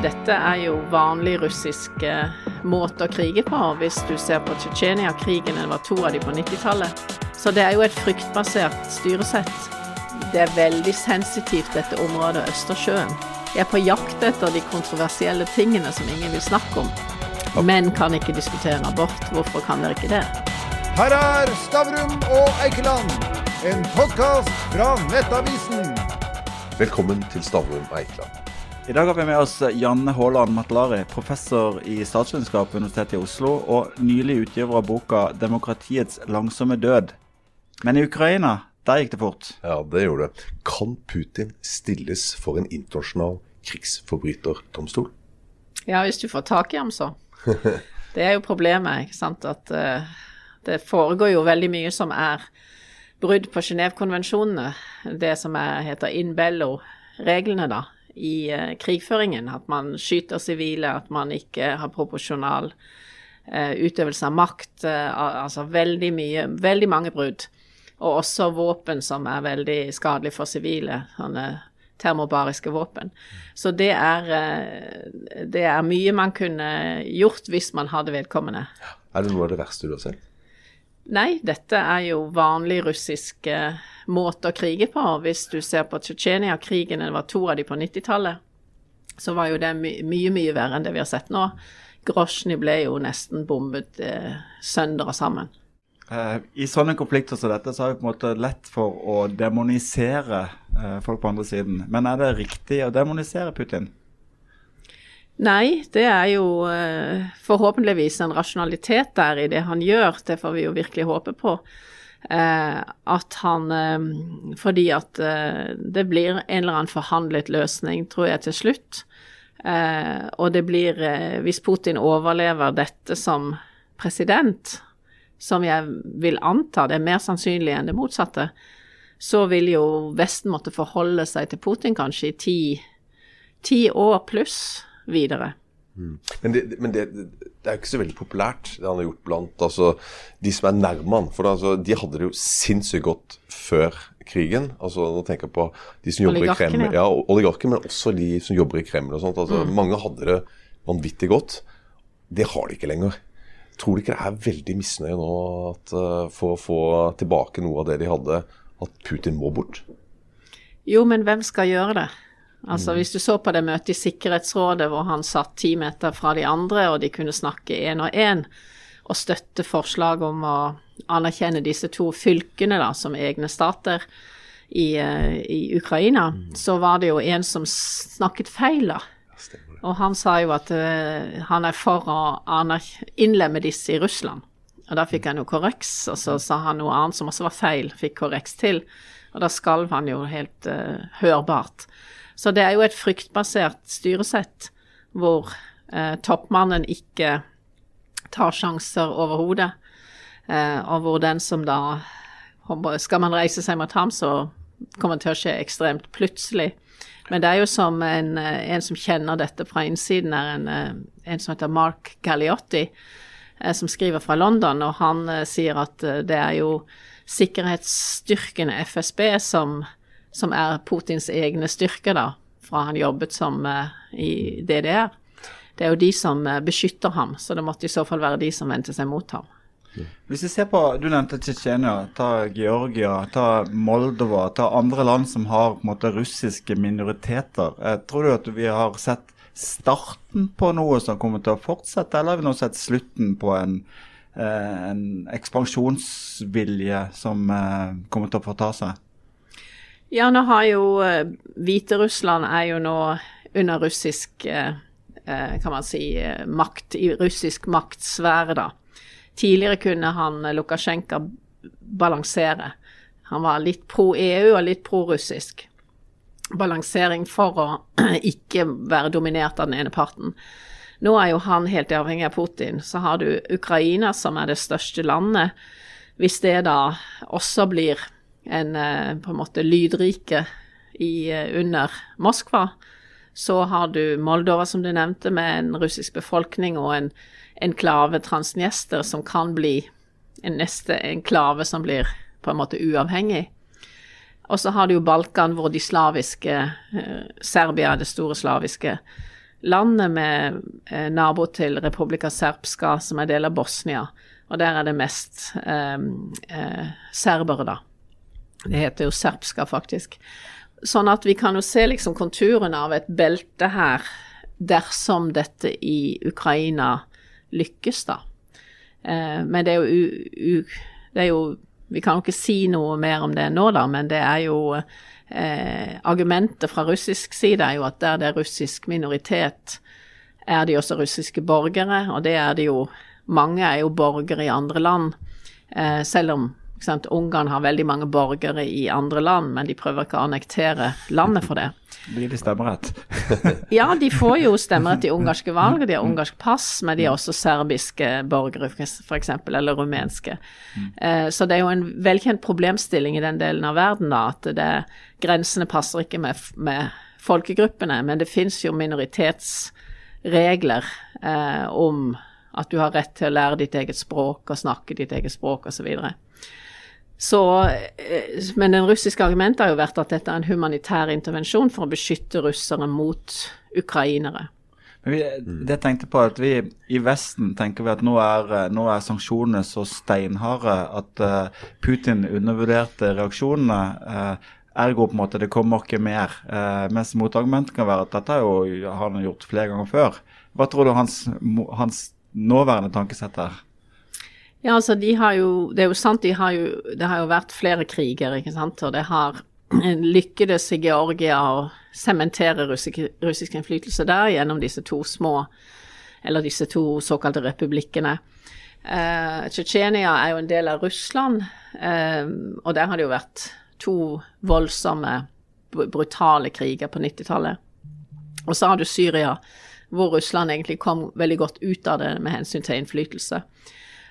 Dette er jo vanlig russisk eh, måte å krige på, hvis du ser på Tsjetsjenia-krigen, det var to av de på 90-tallet. Så det er jo et fryktbasert styresett. Det er veldig sensitivt, dette området Østersjøen. Jeg er på jakt etter de kontroversielle tingene som ingen vil snakke om. Menn kan ikke diskutere abort. Hvorfor kan dere ikke det? Her er Stavrum og Eikeland, en podkast fra Nettavisen. Velkommen til Stavrum og Eikeland. I dag har vi med oss Janne Haaland Matlari, professor i statsvitenskap ved Universitetet i Oslo, og nylig utgiver av boka 'Demokratiets langsomme død'. Men i Ukraina, der gikk det fort. Ja, det gjorde det. Kan Putin stilles for en internasjonal krigsforbryterdomstol? Ja, hvis du får tak i ham, så. Det er jo problemet, ikke sant. At uh, det foregår jo veldig mye som er brudd på Genévekonvensjonene. Det som er, heter in bello-reglene, da i uh, krigføringen. At man skyter sivile, at man ikke har proporsjonal uh, utøvelse av makt. Uh, altså veldig mye Veldig mange brudd. Og også våpen som er veldig skadelige for sivile. Sånne termobariske våpen. Så det er, det er mye man kunne gjort hvis man hadde vedkommende. Er det noe av det verste du har sett? Nei, dette er jo vanlig russisk eh, måte å krige på. Hvis du ser på Tsjetsjenia-krigen, det var to av de på 90-tallet, så var jo det my mye, mye verre enn det vi har sett nå. Grosjny ble jo nesten bombet eh, sønder og sammen. Eh, I sånne konflikter som dette, så har vi på en måte lett for å demonisere eh, folk på andre siden. Men er det riktig å demonisere Putin? Nei, det er jo uh, forhåpentligvis en rasjonalitet der i det han gjør. Det får vi jo virkelig håpe på. Uh, at han uh, Fordi at det blir en eller annen forhandlet løsning, tror jeg, til slutt. og det blir Hvis Putin overlever dette som president, som jeg vil anta det er mer sannsynlig enn det motsatte, så vil jo Vesten måtte forholde seg til Putin kanskje i ti, ti år pluss videre. Mm. Men, det, men det, det, er jo ikke så veldig populært, det han har gjort blant altså, de som er nærme han. For det, altså, de hadde det jo sinnssykt godt før krigen. Altså, nå tenker jeg på de som jobber i Kreml. Ja, oligarker, men også de som jobber i Kreml og sånt. Altså, mm. Mange hadde det vanvittig godt. Det har de ikke lenger. Tror du ikke det er veldig misnøye nå at, uh, for å få tilbake noe av det de hadde, at Putin må bort? Jo, men hvem skal gjøre det? Altså Hvis du så på det møtet i Sikkerhetsrådet hvor han satt ti meter fra de andre, og de kunne snakke én og én, og støtte forslag om å anerkjenne disse to fylkene da, som egne stater i, uh, i Ukraina, mm. så var det jo en som snakket feil, da. Og han sa jo at uh, han er for å innlemme disse i Russland. Og da fikk han jo korreks, og så sa han noe annet som også var feil, fikk korreks til. Og da skalv han jo helt uh, hørbart. Så det er jo et fryktbasert styresett hvor eh, toppmannen ikke tar sjanser overhodet, eh, og hvor den som da Skal man reise seg mot ham, så kommer det til å skje ekstremt plutselig. Men det er jo som en, eh, en som kjenner dette fra innsiden, er en, eh, en som heter Mark Galliotti, eh, som skriver fra London, og han sier at det er jo sikkerhetsstyrkene, FSB, som som er Putins egne styrker, da, fra han jobbet som uh, i DDR. Det er jo de som uh, beskytter ham, så det måtte i så fall være de som vendte seg mot ham. Hvis vi ser på, Du nevnte Tsjetsjenia, ta Georgia, ta Moldova, ta andre land som har på en måte russiske minoriteter. Eh, tror du at vi har sett starten på noe som kommer til å fortsette, eller har vi nå sett slutten på en, eh, en ekspansjonsvilje som eh, kommer til å forta seg? Ja, nå har jo uh, Hviterussland er jo nå under russisk uh, kan man si, makt, i russisk maktsfære, da. Tidligere kunne han Lukasjenko balansere. Han var litt pro EU og litt pro russisk. Balansering for å ikke være dominert av den ene parten. Nå er jo han helt avhengig av Putin. Så har du Ukraina, som er det største landet. Hvis det da også blir en eh, på en måte lydrike i, eh, under Moskva. Så har du Moldova, som du nevnte, med en russisk befolkning og en enklave transniester som kan bli en neste enklave som blir på en måte uavhengig. Og så har du jo Balkan, hvor de slaviske eh, Serbia, det store slaviske landet med nabo til Republika Serbska, som er del av Bosnia. Og der er det mest eh, serbere, da. Det heter jo serpska, faktisk. Sånn at vi kan jo se liksom konturene av et belte her, dersom dette i Ukraina lykkes, da. Eh, men det er jo, det er jo Vi kan jo ikke si noe mer om det nå, da, men det er jo eh, Argumentet fra russisk side er jo at der det er russisk minoritet, er de også russiske borgere, og det er det jo Mange er jo borgere i andre land, eh, selv om Ungarn har veldig mange borgere i andre land, men de prøver ikke å annektere landet for det. Blir de stemmerett? ja, de får jo stemmerett i ungarske valg, de har ungarsk pass, men de er også serbiske borgere f.eks., eller rumenske. Eh, så det er jo en velkjent problemstilling i den delen av verden da, at det, grensene passer ikke med, med folkegruppene, men det fins jo minoritetsregler eh, om at du har rett til å lære ditt eget språk og snakke ditt eget språk osv. Så, eh, Men den russiske argumentet har jo vært at dette er en humanitær intervensjon for å beskytte russere mot ukrainere. Men vi, det tenkte på at vi I Vesten tenker vi at nå er, nå er sanksjonene så steinharde at uh, Putin undervurderte reaksjonene. Uh, ergo på en måte det kommer ikke mer. Uh, mens motargumentet kan være at dette har jo, han gjort flere ganger før. Hva tror du hans, hans nåværende tankesett er? Ja, altså de har jo Det er jo sant, de har jo, det har jo vært flere kriger, ikke sant. Og det har lykkedes i Georgia å sementere russisk, innflytelse der gjennom disse to små, eller disse to såkalte republikkene. Uh, Tsjetsjenia er jo en del av Russland, uh, og der har det jo vært to voldsomme, brutale kriger på 90-tallet. Og så har du Syria, hvor Russland egentlig kom veldig godt ut av det med hensyn til innflytelse.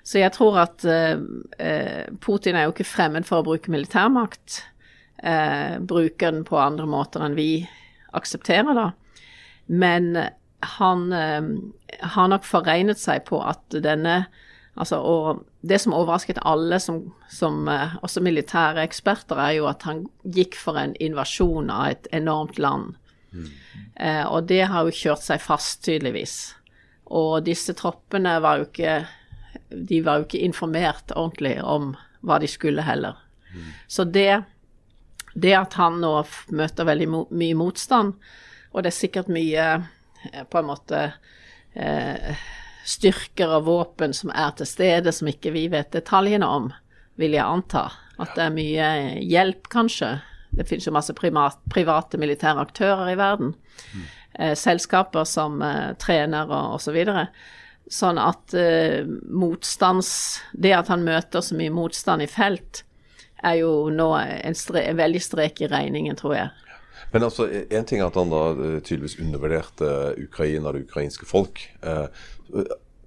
Så jeg tror at eh, eh, Putin er jo ikke fremmed for å bruke militærmakt. Eh, bruker den på andre måter enn vi aksepterer, da. Men han har nok foregnet seg på at denne Altså, og det som overrasket alle, som, som også militære eksperter, er jo at han gikk for en invasjon av et enormt land. Mm. Eh, og det har jo kjørt seg fast, tydeligvis. Og disse troppene var jo ikke De var jo ikke informert ordentlig om hva de skulle heller. Mm. Så det, det at han nå møter veldig mo mye motstand, og det er sikkert mye eh, på en måte eh, styrker og våpen som er til stede, som ikke vi vet detaljene om, vil jeg anta. At det er mye hjelp, kanskje, det finnes jo masse primat, private militære aktører i verden. Mm. Eh, selskaper som eh, trener og osv. Sånn at eh, motstands Det at han møter så mye motstand i felt, er jo nå en, stre, en veldig strek i regningen, tror jeg. Men altså, Én ting er at han da eh, tydeligvis undervurderte Ukraina, det ukrainske folk. Eh,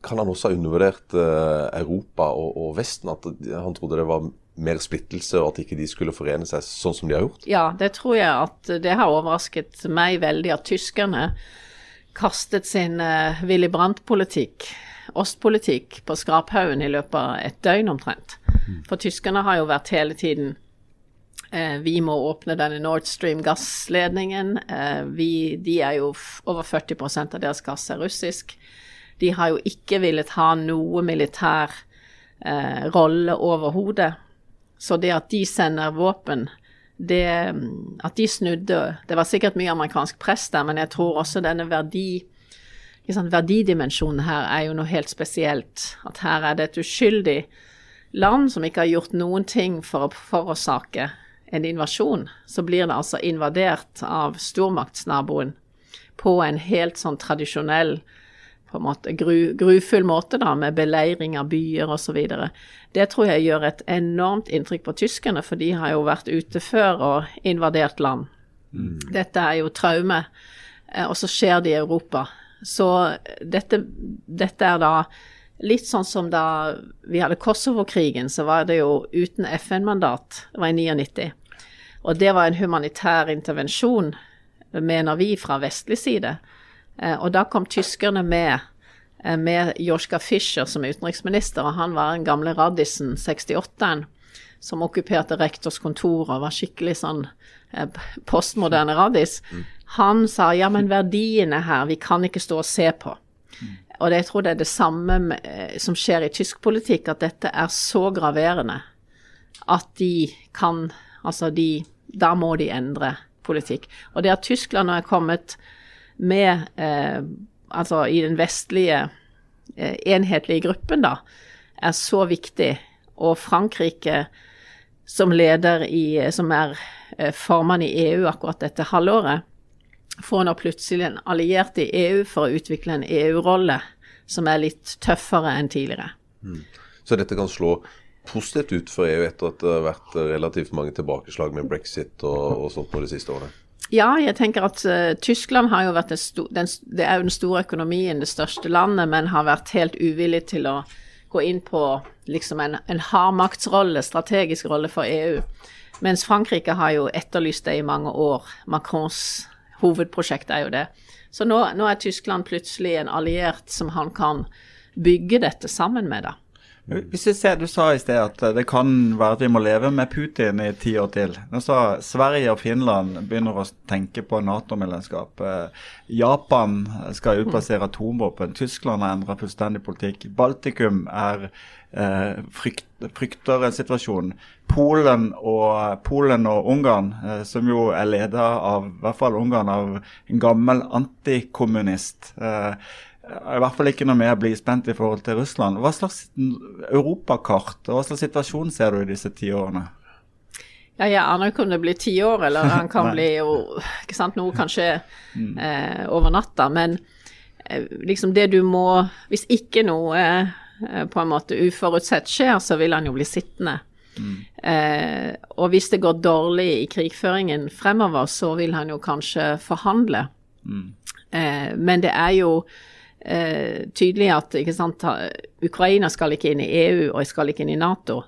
kan han også ha undervurdert eh, Europa og, og, Vesten? At han trodde det var mer splittelse, og at ikke de skulle forene seg sånn som de har gjort? Ja, det tror jeg at det har overrasket meg veldig at tyskerne kastet sin uh, Willy Brandt-politikk, ostpolitikk, på skraphaugen i løpet av et døgn omtrent. Mm. For tyskerne har jo vært hele tiden uh, Vi må åpne denne Nord Stream gassledningen. Uh, vi, de er jo over 40% av deres gass er russisk. De har jo ikke villet ha noe militær rolle overhodet så det at de sender våpen det, At de snudde Det var sikkert mye amerikansk press der, men jeg tror også denne verdi, liksom, verdidimensjonen her er jo noe helt spesielt. At her er det et uskyldig land som ikke har gjort noen ting for å forårsake en invasjon. Så blir det altså invadert av stormaktsnaboen på en helt sånn tradisjonell på en måte gru, grufull måte, da, med beleiring av byer osv. Det tror jeg gjør et enormt inntrykk på tyskerne, for de har jo vært ute før og invadert land. Mm. Dette er jo traume, eh, og så skjer det i Europa. Så dette, dette er da litt sånn som da vi hadde Kosovo-krigen, så var det jo uten FN-mandat. Det var i 99. Og det var en humanitær intervensjon, mener vi fra vestlig side. Eh, og da kom tyskerne med, eh, med Joschka Fischer som utenriksminister, og han var den gamle Radisson 68-en som okkuperte rektors kontor og var skikkelig sånn eh, postmoderne radis, han sa ja, men verdiene her, vi kan ikke stå og se på. Og det, jeg tror det er det samme som skjer i tysk politikk, at dette er så graverende at de kan Altså, de Da må de endre politikk. Og det at Tyskland nå er kommet med eh, Altså i den vestlige eh, enhetlige gruppen, da, er så viktig. Og Frankrike som leder i Som er eh, formann i EU akkurat dette halvåret, får nå plutselig en alliert i EU for å utvikle en EU-rolle som er litt tøffere enn tidligere. Mm. Så dette kan slå positivt ut for EU etter at det har vært relativt mange tilbakeslag med brexit og, og sånt på de siste årene? Ja, jeg tenker at uh, Tyskland har jo vært den, det er jo den store økonomien, det største landet, men har vært helt uvillig til å gå inn på liksom en, en hardmaktsrolle, strategisk rolle for EU. Mens Frankrike har jo etterlyst det i mange år. Macrons hovedprosjekt er jo det. Så nå, nå er Tyskland plutselig en alliert som han kan bygge dette sammen med, da. Hvis vi ser, Du sa i sted at det kan være at vi må leve med Putin i ti år til. Nå sa Sverige og Finland begynner å tenke på Nato-medlemskap. Eh, Japan skal utplassere atomvåpen. Tyskland har endret fullstendig politikk. Baltikum er eh, frykt, frykter en situasjon. Polen og, Polen og Ungarn, eh, som jo er leda av i hvert fall Ungarn, av en gammel antikommunist. Eh, i hvert fall ikke noe mer spent i forhold til Russland. Hva slags europakart og hva slags situasjon ser du i disse ti årene? Ja, jeg aner ikke om det blir ti år, eller han kan bli jo ikke sant, noe kanskje mm. eh, over natta. Men eh, liksom det du må Hvis ikke noe eh, på en måte uforutsett skjer, så vil han jo bli sittende. Mm. Eh, og hvis det går dårlig i krigføringen fremover, så vil han jo kanskje forhandle. Mm. Eh, men det er jo eh, tydelig at sant, Ukraina skal ikke inn i EU og skal ikke inn i Nato.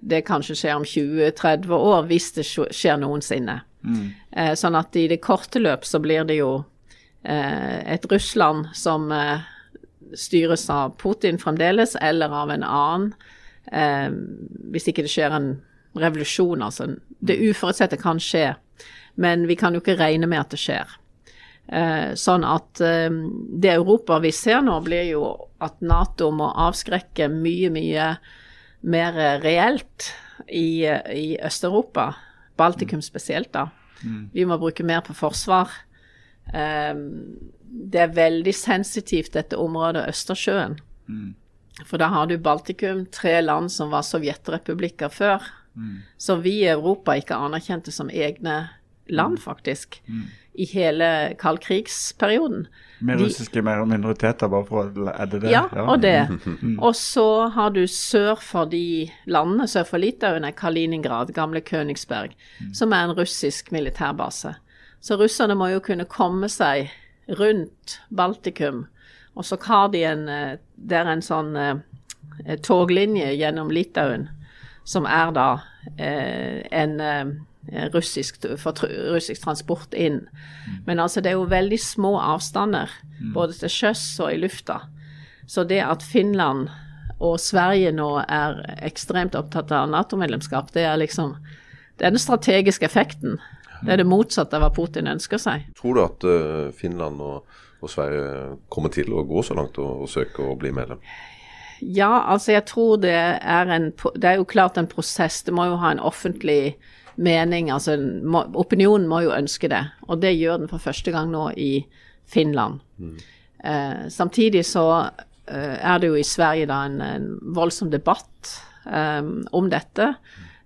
Det kanskje skjer om 20-30 år, hvis det skjer noensinne. Mm. Eh, sånn at i det korte løp så blir det jo eh, et Russland som eh, styres av Putin fremdeles, eller av en annen. Eh, hvis ikke det skjer en revolusjon, altså. Det uforutsette kan skje, men vi kan jo ikke regne med at det skjer. Eh, sånn at eh, det Europa vi ser nå, blir jo at Nato må avskrekke mye, mye mer reelt i, i Øst-Europa. Baltikum spesielt, da. Mm. Vi må bruke mer på forsvar. Eh, det er veldig sensitivt, dette området Østersjøen. Mm. For da har du Baltikum, tre land som var sovjetrepublikker før, mm. som vi i Europa ikke anerkjente som egne land, faktisk. Mm i hele kaldkrigsperioden. Med russiske minoriteter, bare for å Er det det? Ja, ja. og det. Mm. Og så har du sør for de landene, sør for Litauen, er Kaliningrad, gamle Königsberg, mm. som er en russisk militærbase. Så russerne må jo kunne komme seg rundt Baltikum. Og så har de en eh, Det er en sånn eh, toglinje gjennom Litauen som er da eh, en russisk, for russisk transport inn. Mm. Men altså, det er jo veldig små avstander, mm. både til sjøs og i lufta. Så det at Finland og Sverige nå er ekstremt opptatt av Nato-medlemskap, det er liksom Det er den strategiske effekten. Det er det motsatte av hva Putin ønsker seg. Tror du at uh, Finland og, og, Sverige kommer til å gå så langt og, og søke å bli medlem? Ja, altså jeg tror det er en Det er jo klart en prosess. Det må jo ha en offentlig mening, altså må, opinionen må jo ønske det. Og det gjør den for første gang nå i Finland. Mm. Eh, samtidig så eh, er det jo i Sverige da en, en voldsom debatt eh, om dette,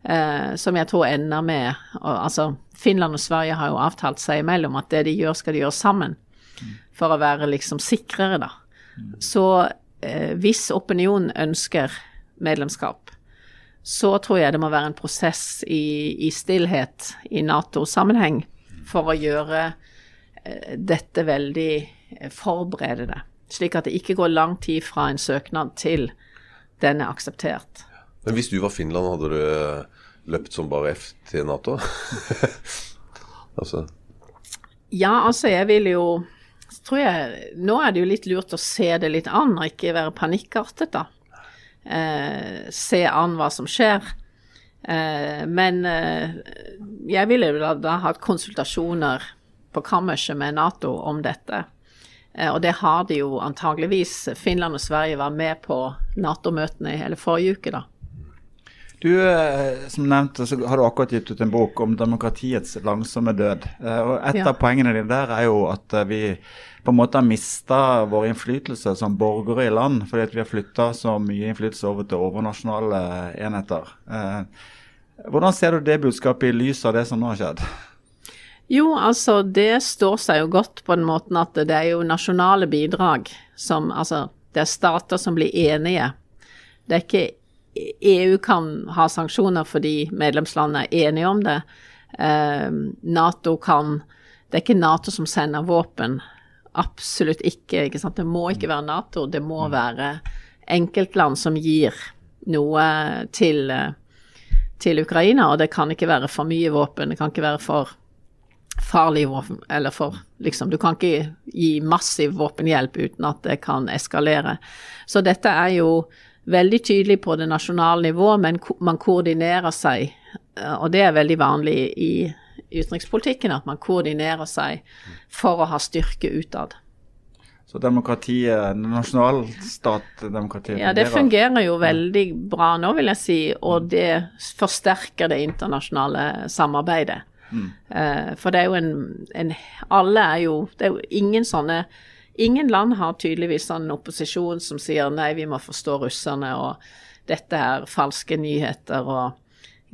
eh, som jeg tror ender med og, Altså, Finland og Sverige har jo avtalt seg imellom at det de gjør, skal de gjøre sammen. Mm. For å være liksom sikrere, da. Mm. Så eh, hvis opinionen ønsker medlemskap, så tror jeg det må være en prosess i, i stillhet i Nato-sammenheng for å gjøre eh, dette veldig forberedende. Slik at det ikke går lang tid fra en søknad til den er akseptert. Men hvis du var Finland, hadde du eh, løpt som bare F til Nato? altså. Ja, altså jeg vil jo tror jeg, Nå er det jo litt lurt å se det litt an og ikke være panikkartet, da eh, se an hva som skjer. Eh, men eh, jeg ville da, da hatt konsultasjoner på kammerset med Nato om dette. Eh, og det har de jo antageligvis. Finland og Sverige var med på Nato-møtene hele forrige uke, da. Du, eh, som nevnte, så har du akkurat gitt ut en bok om demokratiets langsomme død. Eh, og Et Ja. av poengene dine der er jo at eh, vi på en måte har mista vår innflytelse som borgere i land, fordi at vi har flytta så mye innflytelse over til overnasjonale enheter. Hvordan ser du det budskapet i lys av det som nå har skjedd? Jo, altså det står seg jo godt på den måten at det er jo nasjonale bidrag som Altså, det er stater som blir enige. Det er ikke EU kan ha sanksjoner fordi medlemslandene er enige om det. Eh, Nato kan Det er ikke Nato som sender våpen. Absolutt ikke. ikke sant? Det må ikke være Nato, det må være enkeltland som gir noe til, til Ukraina, og det kan ikke være for mye våpen. Det kan ikke være for farlig våpen, eller for liksom Du kan ikke gi massiv våpenhjelp uten at det kan eskalere. Så dette er jo veldig tydelig på det nasjonale nivå, men man koordinerer seg, eh, og det er veldig vanlig i utenrikspolitikken, at man koordinerer seg for å ha styrke utad. Så demokratiet, nasjonalstatdemokratiet Ja, det fungerer jo veldig bra nå, vil jeg si, og det forsterker det internasjonale samarbeidet. Mm. For det er jo en, en Alle er jo Det er jo ingen sånne Ingen land har tydeligvis sånn opposisjon som sier nei, vi må forstå russerne, og dette er falske nyheter og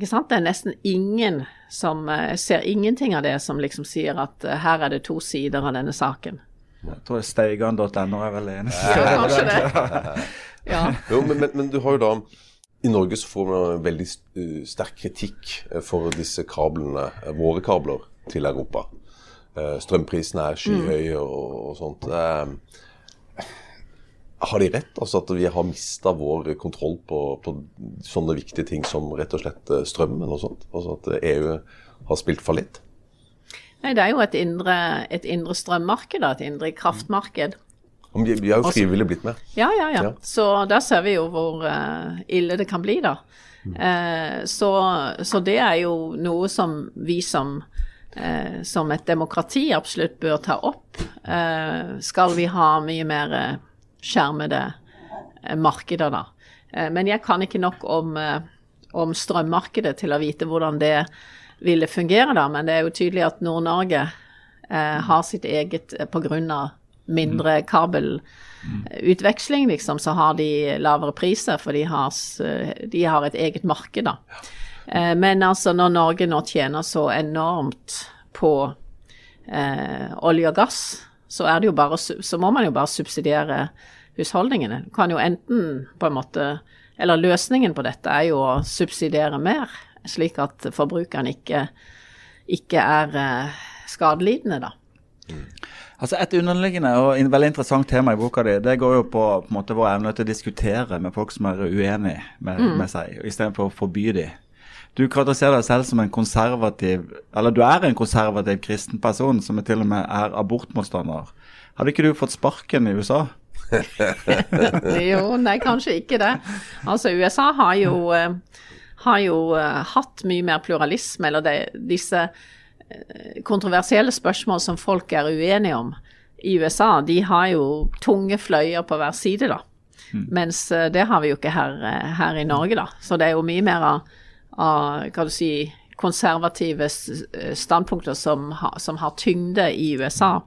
Ikke sant? Det er nesten ingen som eh, ser ingenting av det som liksom sier at eh, her er det to sider av denne saken. Jeg tror steigan.no er vel eneste. Ja, kanskje det. Ja. Jo, men, men, men du har jo da I Norge så får vi veldig uh, sterk kritikk eh, for disse kablene, eh, våre kabler, til Europa. Eh, strømprisene er skyhøye og, og sånt. Eh, har de rett? Altså at vi har mista vår kontroll på, på sånne viktige ting som rett og slett eh, strømmen og sånt? Altså at EU har spilt fallitt? Nei, det er jo et indre, et indre strømmarked, et indre kraftmarked. Vi, vi har jo frivillig blitt med. Ja, ja, ja. Ja. Så der ser vi jo hvor ille det kan bli, da. Eh, så, så det er jo noe som vi som, eh, som et demokrati absolutt bør ta opp. Eh, skal vi ha mye mer eh, skjermede eh, markeder, da. Eh, men jeg kan ikke nok om, om strømmarkedet til å vite hvordan det ville fungere, da. Men det er jo tydelig at Nord-Norge eh, har sitt eget pga. på grunn av mindre kabelutveksling, liksom, så har de lavere priser, for de har, de har et eget marked, da. Eh, Men altså, når Norge nå tjener så enormt på eh, olje og gass, så, bare, så må man jo bare subsidiere husholdningene. Du kan jo enten på en måte Eller løsningen på dette er jo å subsidiere mer, slik at forbrukeren ikke, ikke er eh, skadelidende, da. Altså Et underliggende og veldig interessant tema i boka di, det går jo på, på måte, vår evne til å diskutere med folk som er uenig med, med seg, istedenfor å forby dem. Du karakteriserer deg selv som en konservativ Eller du er en konservativ kristen person som til og med er abortmotstander. Hadde ikke du fått sparken i USA? jo, nei, kanskje ikke det. Altså, USA har jo, eh, har jo eh, hatt mye mer pluralisme, eller det, disse eh, kontroversielle spørsmål som folk er uenige om i USA, de har jo tunge fløyer på hver side, da. Mens eh, det har vi jo ikke her, her i Norge, da. Så det er jo mye mer av, av hva du si, konservative eh, standpunkter som, ha, som har tyngde i USA.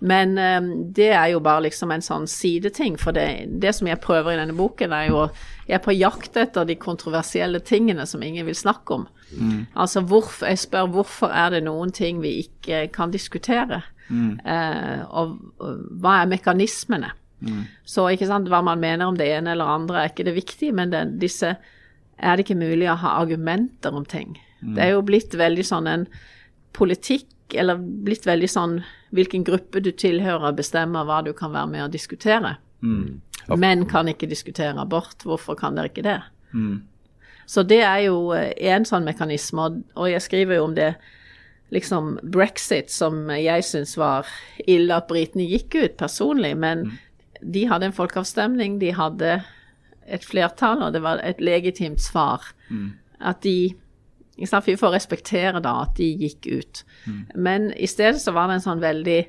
Men eh, det er jo bare liksom en sånn sideting, for det, det som jeg prøver i denne boken, er jo Jeg er på jakt etter de kontroversielle tingene som ingen vil snakke om. Altså hvorfor, jeg spør hvorfor er det noen ting vi ikke kan diskutere? Eh, og, og hva er mekanismene? Så ikke sant, hva man mener om det ene eller andre er ikke det viktige, men det, disse er det ikke mulig å ha argumenter om ting. Det er jo blitt veldig sånn en politikk, eller blitt veldig sånn hvilken gruppe du tilhører bestemmer hva du kan være med å diskutere. Menn kan ikke diskutere abort, hvorfor kan dere ikke det? Så det er jo eh, en sånn mekanisme, og, og jeg skriver jo om det liksom brexit, som jeg syns var ille at britene gikk ut personlig, men de hadde en folkeavstemning, de hadde et flertall, og det var et legitimt svar. At de? Vi får respektere da at de gikk ut. Men i stedet så var det en sånn veldig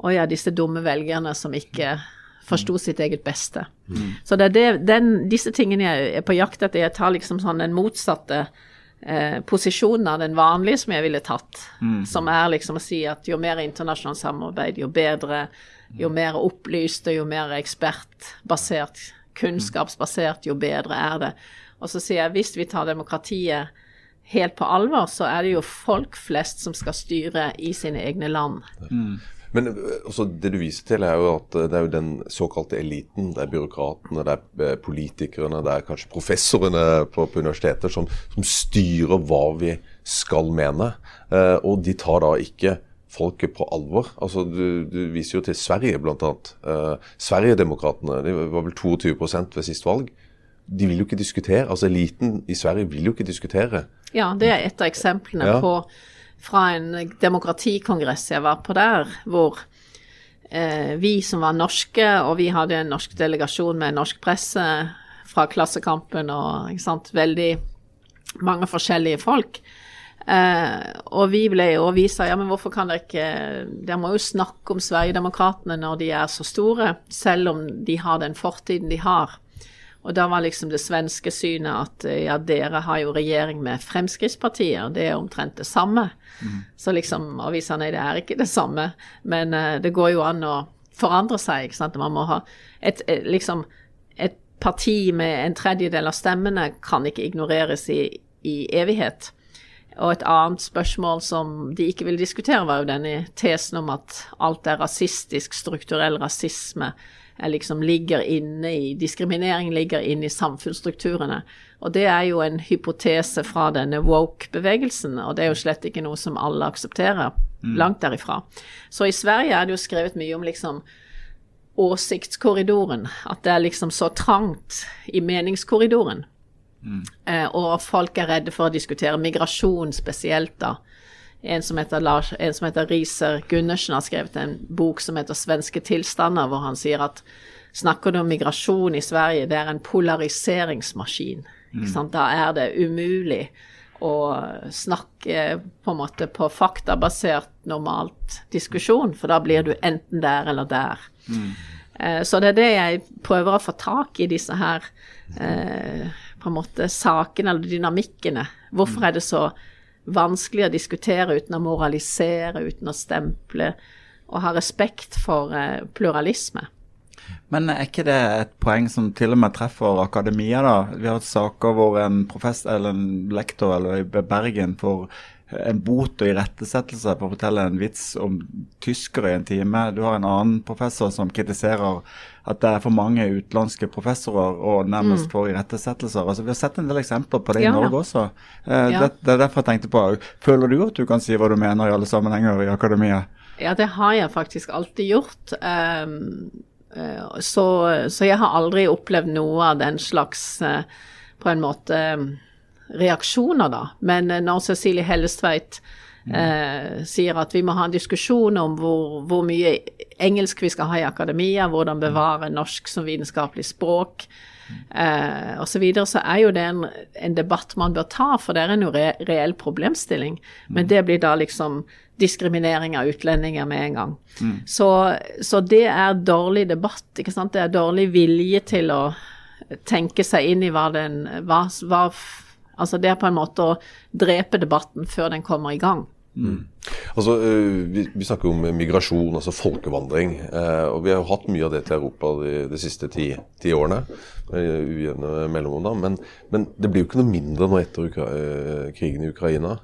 Å ja, disse dumme velgerne som ikke forsto sitt eget beste. Så det er det, den, disse tingene jeg er på jakt etter. Jeg tar liksom sånn den motsatte eh, posisjonen av den vanlige som jeg ville tatt. Som er liksom å si at jo mer internasjonalt samarbeid, jo bedre. Jo mer opplyst og jo mer ekspertbasert, kunnskapsbasert, jo bedre er det. Og så sier jeg hvis vi tar demokratiet helt på alvor, så er det jo folk flest som skal styre i sine egne land. Men øh, også det du viser til, er jo at øh, det er jo den såkalte eliten. Det er byråkratene, det er øh, politikerne, det er kanskje professorene på, på universiteter som, som styrer hva vi skal mene. Eh, og de tar da ikke folket på alvor. Altså, du, du viser jo til Sverige, bl.a. Uh, Sverigedemokraterna de var vel 22% ved sist valg. De vil jo ikke diskutere. Altså Eliten i Sverige vil jo ikke diskutere. Ja, det er et av eksemplene Ja. på fra en demokratikongress jeg var på der, hvor eh, vi som var norske, og vi hadde en norsk delegasjon med norsk presse fra Klassekampen og sant, veldig mange forskjellige folk. Eh, og vi ble jo, og vi sa ja, men hvorfor kan dere ikke Dere må jo snakke om Sverigedemokraterna når de er så store, selv om de har den fortiden de har. Og da var liksom det svenske synet at eh, ja, dere har jo regjering med Fremskrittspartiet, og det er omtrent det samme. Så liksom, og vi sa nei, det er ikke det samme, men eh, det går jo an å forandre seg, ikke sant. Man må ha et, et liksom, et parti med en tredjedel av stemmene kan ikke ignoreres i, i evighet. Og et annet spørsmål som de ikke ville diskutere, var jo denne tesen om at alt er rasistisk, strukturell rasisme liksom ligger inne i Diskriminering ligger inne i samfunnsstrukturene. Og det er jo en hypotese fra denne woke-bevegelsen, og det er jo slett ikke noe som alle aksepterer. Langt derifra. Så i Sverige er det jo skrevet mye om liksom åsiktskorridoren. At det er liksom så trangt i meningskorridoren. Eh, og folk er redde for å diskutere migrasjon spesielt, da. En som, heter Lars, en som heter Riser Gundersen har skrevet en bok som heter 'Svenske tilstander', hvor han sier at snakker du om migrasjon i Sverige, det er en polariseringsmaskin. Sant? Da er det umulig å snakke på en måte på faktabasert normalt diskusjon, for da blir du enten der eller der. Mm. Så det er det jeg prøver å få tak i, disse her eh, på en måte sakene eller dynamikkene. Hvorfor er det så vanskelig å diskutere uten å moralisere, uten å stemple, og ha respekt for eh, pluralisme? Men er ikke det et poeng som til og med treffer akademia, da? Vi har hatt saker hvor en professor eller en lektor eller i Bergen får en bot og irettesettelse på å fortelle en vits om tyskere i en time. Du har en annen professor som kritiserer at det er for mange utenlandske professorer og nærmest får irettesettelser. Altså, vi har sett en del eksempler på det Ja. i Norge også. Eh, Ja. det, det er derfor jeg tenkte på Føler du at du kan si hva du mener i alle sammenhenger i akademia? Ja, det har jeg faktisk alltid gjort. Um, uh, så, så jeg har aldri opplevd noe av den slags uh, på en måte eh, reaksjoner, da. Men eh, når Cecilie Hellestveit eh, sier at vi må ha en diskusjon om hvor, hvor mye engelsk vi skal ha i akademia, hvordan bevare norsk som vitenskapelig språk, eh, osv., så, videre, så er jo det en, en debatt man bør ta, for det er en jo re reell problemstilling. Men det blir da liksom diskriminering av utlendinger med en gang. Så, så det er dårlig debatt, ikke sant. Det er dårlig vilje til å tenke seg inn i hva den hva, hva, Altså det er på en måte å drepe debatten før den kommer i gang. Altså, øh, vi, vi snakker om migrasjon, altså folkevandring. eh, og Vi har jo hatt mye av det til Europa de, de siste ti, ti årene. Ujevne mellomrom, da. Men, men det blir jo ikke noe mindre nå etter Ukra eh, krigen i Ukraina.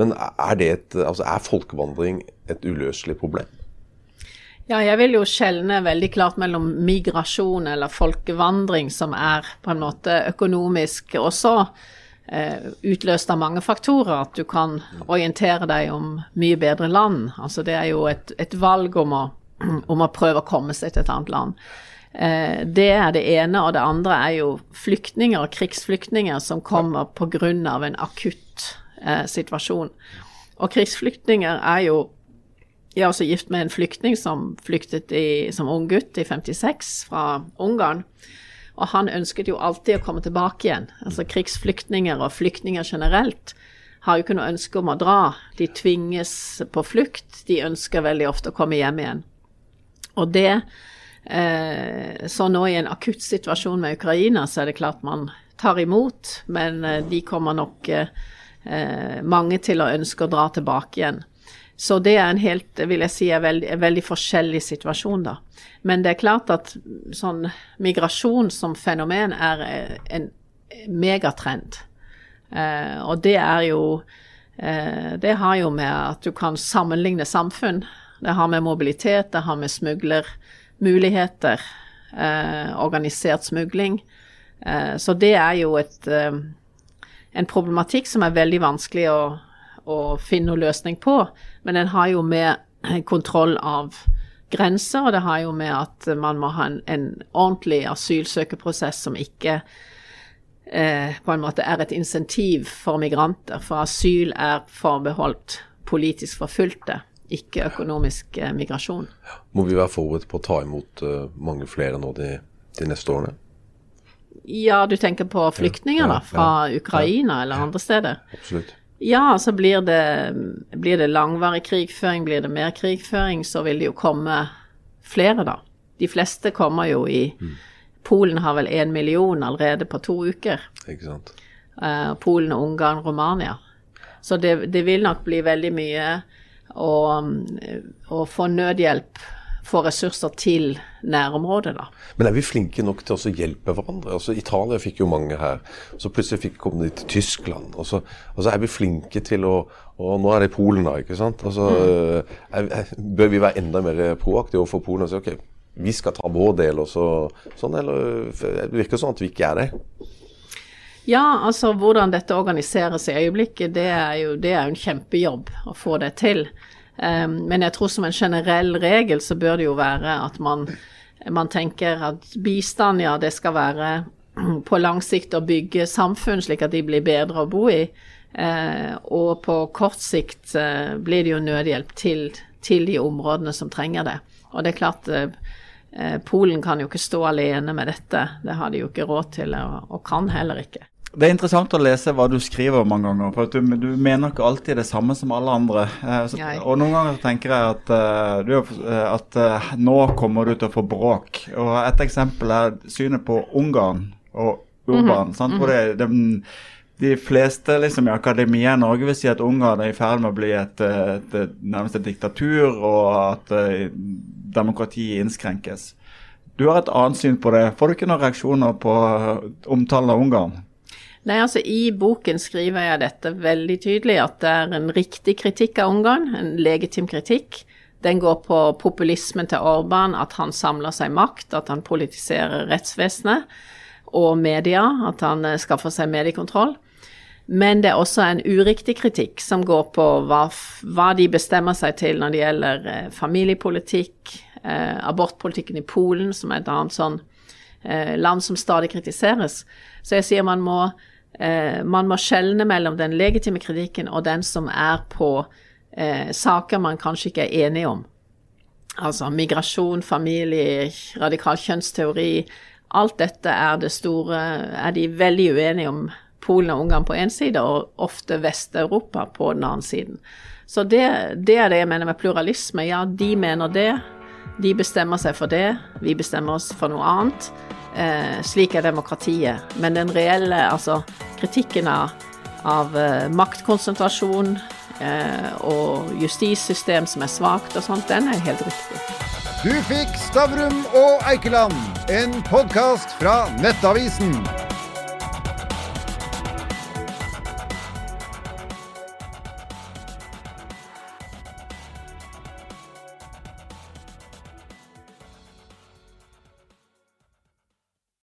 Men er, det et, altså, er folkevandring et uløselig problem? Ja, jeg vil jo skjelne veldig klart mellom migrasjon eller folkevandring, som er på en måte økonomisk også eh, utløst av mange faktorer. At du kan orientere deg om mye bedre land. Altså det er jo et, et valg om å, om å prøve å komme seg til et annet land. Eh, det er det ene, og det andre er jo flyktninger og krigsflyktninger som kommer pga. en akutt eh, situasjon. Og krigsflyktninger er jo jeg er også gift med en flyktning som flyktet i, som ung gutt i 56 fra Ungarn. Og han ønsket jo alltid å komme tilbake igjen. Altså krigsflyktninger og flyktninger generelt har jo ikke noe ønske om å dra. De tvinges på flukt. De ønsker veldig ofte å komme hjem igjen. Og det eh, Så nå i en akutt situasjon med Ukraina, så er det klart man tar imot, men eh, de kommer nok eh, eh, mange til å ønske å dra tilbake igjen. Så det er en helt, vil jeg si, er veldig, en veldig forskjellig situasjon, da. Men det er klart at sånn migrasjon som fenomen er en megatrend. Eh, og det er jo eh, Det har jo med at du kan sammenligne samfunn. Det har med mobilitet, det har med smuglermuligheter, eh, organisert smugling. Eh, så det er jo et, eh, en problematikk som er veldig vanskelig å, å finne noen løsning på. Men den har jo med kontroll av grenser, og det har jo med at man må ha en, en ordentlig asylsøkerprosess som ikke eh, på en måte er et insentiv for migranter. For asyl er forbeholdt politisk forfulgte, ikke økonomisk eh, migrasjon. Må vi være forberedt på å ta imot uh, mange flere nå de, de, neste årene? Ja, du tenker på flyktninger ja, ja, da, fra ja, Ukraina eller andre steder? Absolutt. Ja, så blir det, blir det langvarig krigføring, blir det mer krigføring, så vil det jo komme flere, da. De fleste kommer jo i mm Polen har vel én million allerede på to uker. Ikke sant. Uh, Polen, Ungarn, Romania. Så det, det, vil nok bli veldig mye å, å få nødhjelp få ressurser til nærområdet, da. Men er vi flinke nok til å hjelpe hverandre? Altså, Italia fikk jo mange her. Så plutselig fikk kom de til Tyskland. Og så, og så er vi flinke til å Og nå er det Polen, da. ikke sant? Altså, mm. er, er, bør vi være enda mer proaktive overfor Polen og si OK, vi skal ta vår del, og så, sånn, eller det virker sånn at vi ikke er det? Ja, altså hvordan dette organiseres i øyeblikket, det er jo, det er jo en kjempejobb å få det til. Um, men jeg tror som en generell regel så bør det jo være at man, man tenker at bistand, ja, det skal være på lang sikt å bygge samfunn slik at de blir bedre å bo i. Uh, og på kort sikt uh, blir det jo nødhjelp til, til, de områdene som trenger det. Og det er klart, uh, Eh, Polen kan jo ikke stå alene med dette. Det har de jo ikke råd til, og, kan heller ikke. Det er interessant å lese hva du skriver mange ganger. for du, du, mener ikke alltid det samme som alle andre. Eh, så, og noen ganger tenker jeg at, uh, du, at uh, nå kommer du til å få bråk. Og Et eksempel er synet på Ungarn og Urban. Mm -hmm. Hvor det, de, de fleste liksom, i akademia i Norge vil si at Ungarn er i ferd med å bli et, et, et nærmest et diktatur, og at uh, demokratiet innskrenkes. Du har et annet syn på det. Får du ikke noen reaksjoner på eh, omtalen av Ungarn? Nei, altså I boken skriver jeg dette veldig tydelig, at det er en riktig kritikk av Ungarn. En legitim kritikk. Den går på populismen til Orban, at han samler seg makt, at han politiserer rettsvesenet og media, at han eh, skaffer seg mediekontroll. Men det er også en uriktig kritikk som går på hva, hva de bestemmer seg til når det gjelder eh, familiepolitikk, eh, abortpolitikken i Polen, som er et annet sånn eh, land som stadig kritiseres. Så jeg sier man må, man må skjelne mellom den legitime kritikken og den som er på eh, saker man kanskje ikke er enige om. Altså migrasjon, familie, radikal kjønnsteori. Alt dette er det store Er de veldig uenige om Polen og Ungarn på én side, og ofte Vest-Europa på den annen siden. Så det, det, er det jeg mener med pluralisme. Ja, de mener det. De bestemmer seg for det. Vi bestemmer oss for noe annet. Eh, slik er demokratiet. Men den reelle, altså kritikken av, av eh, maktkonsentrasjon eh, og justissystem som er svakt og sånt, den er helt riktig. Du fikk Stavrum og Eikeland, en podkast fra Nettavisen.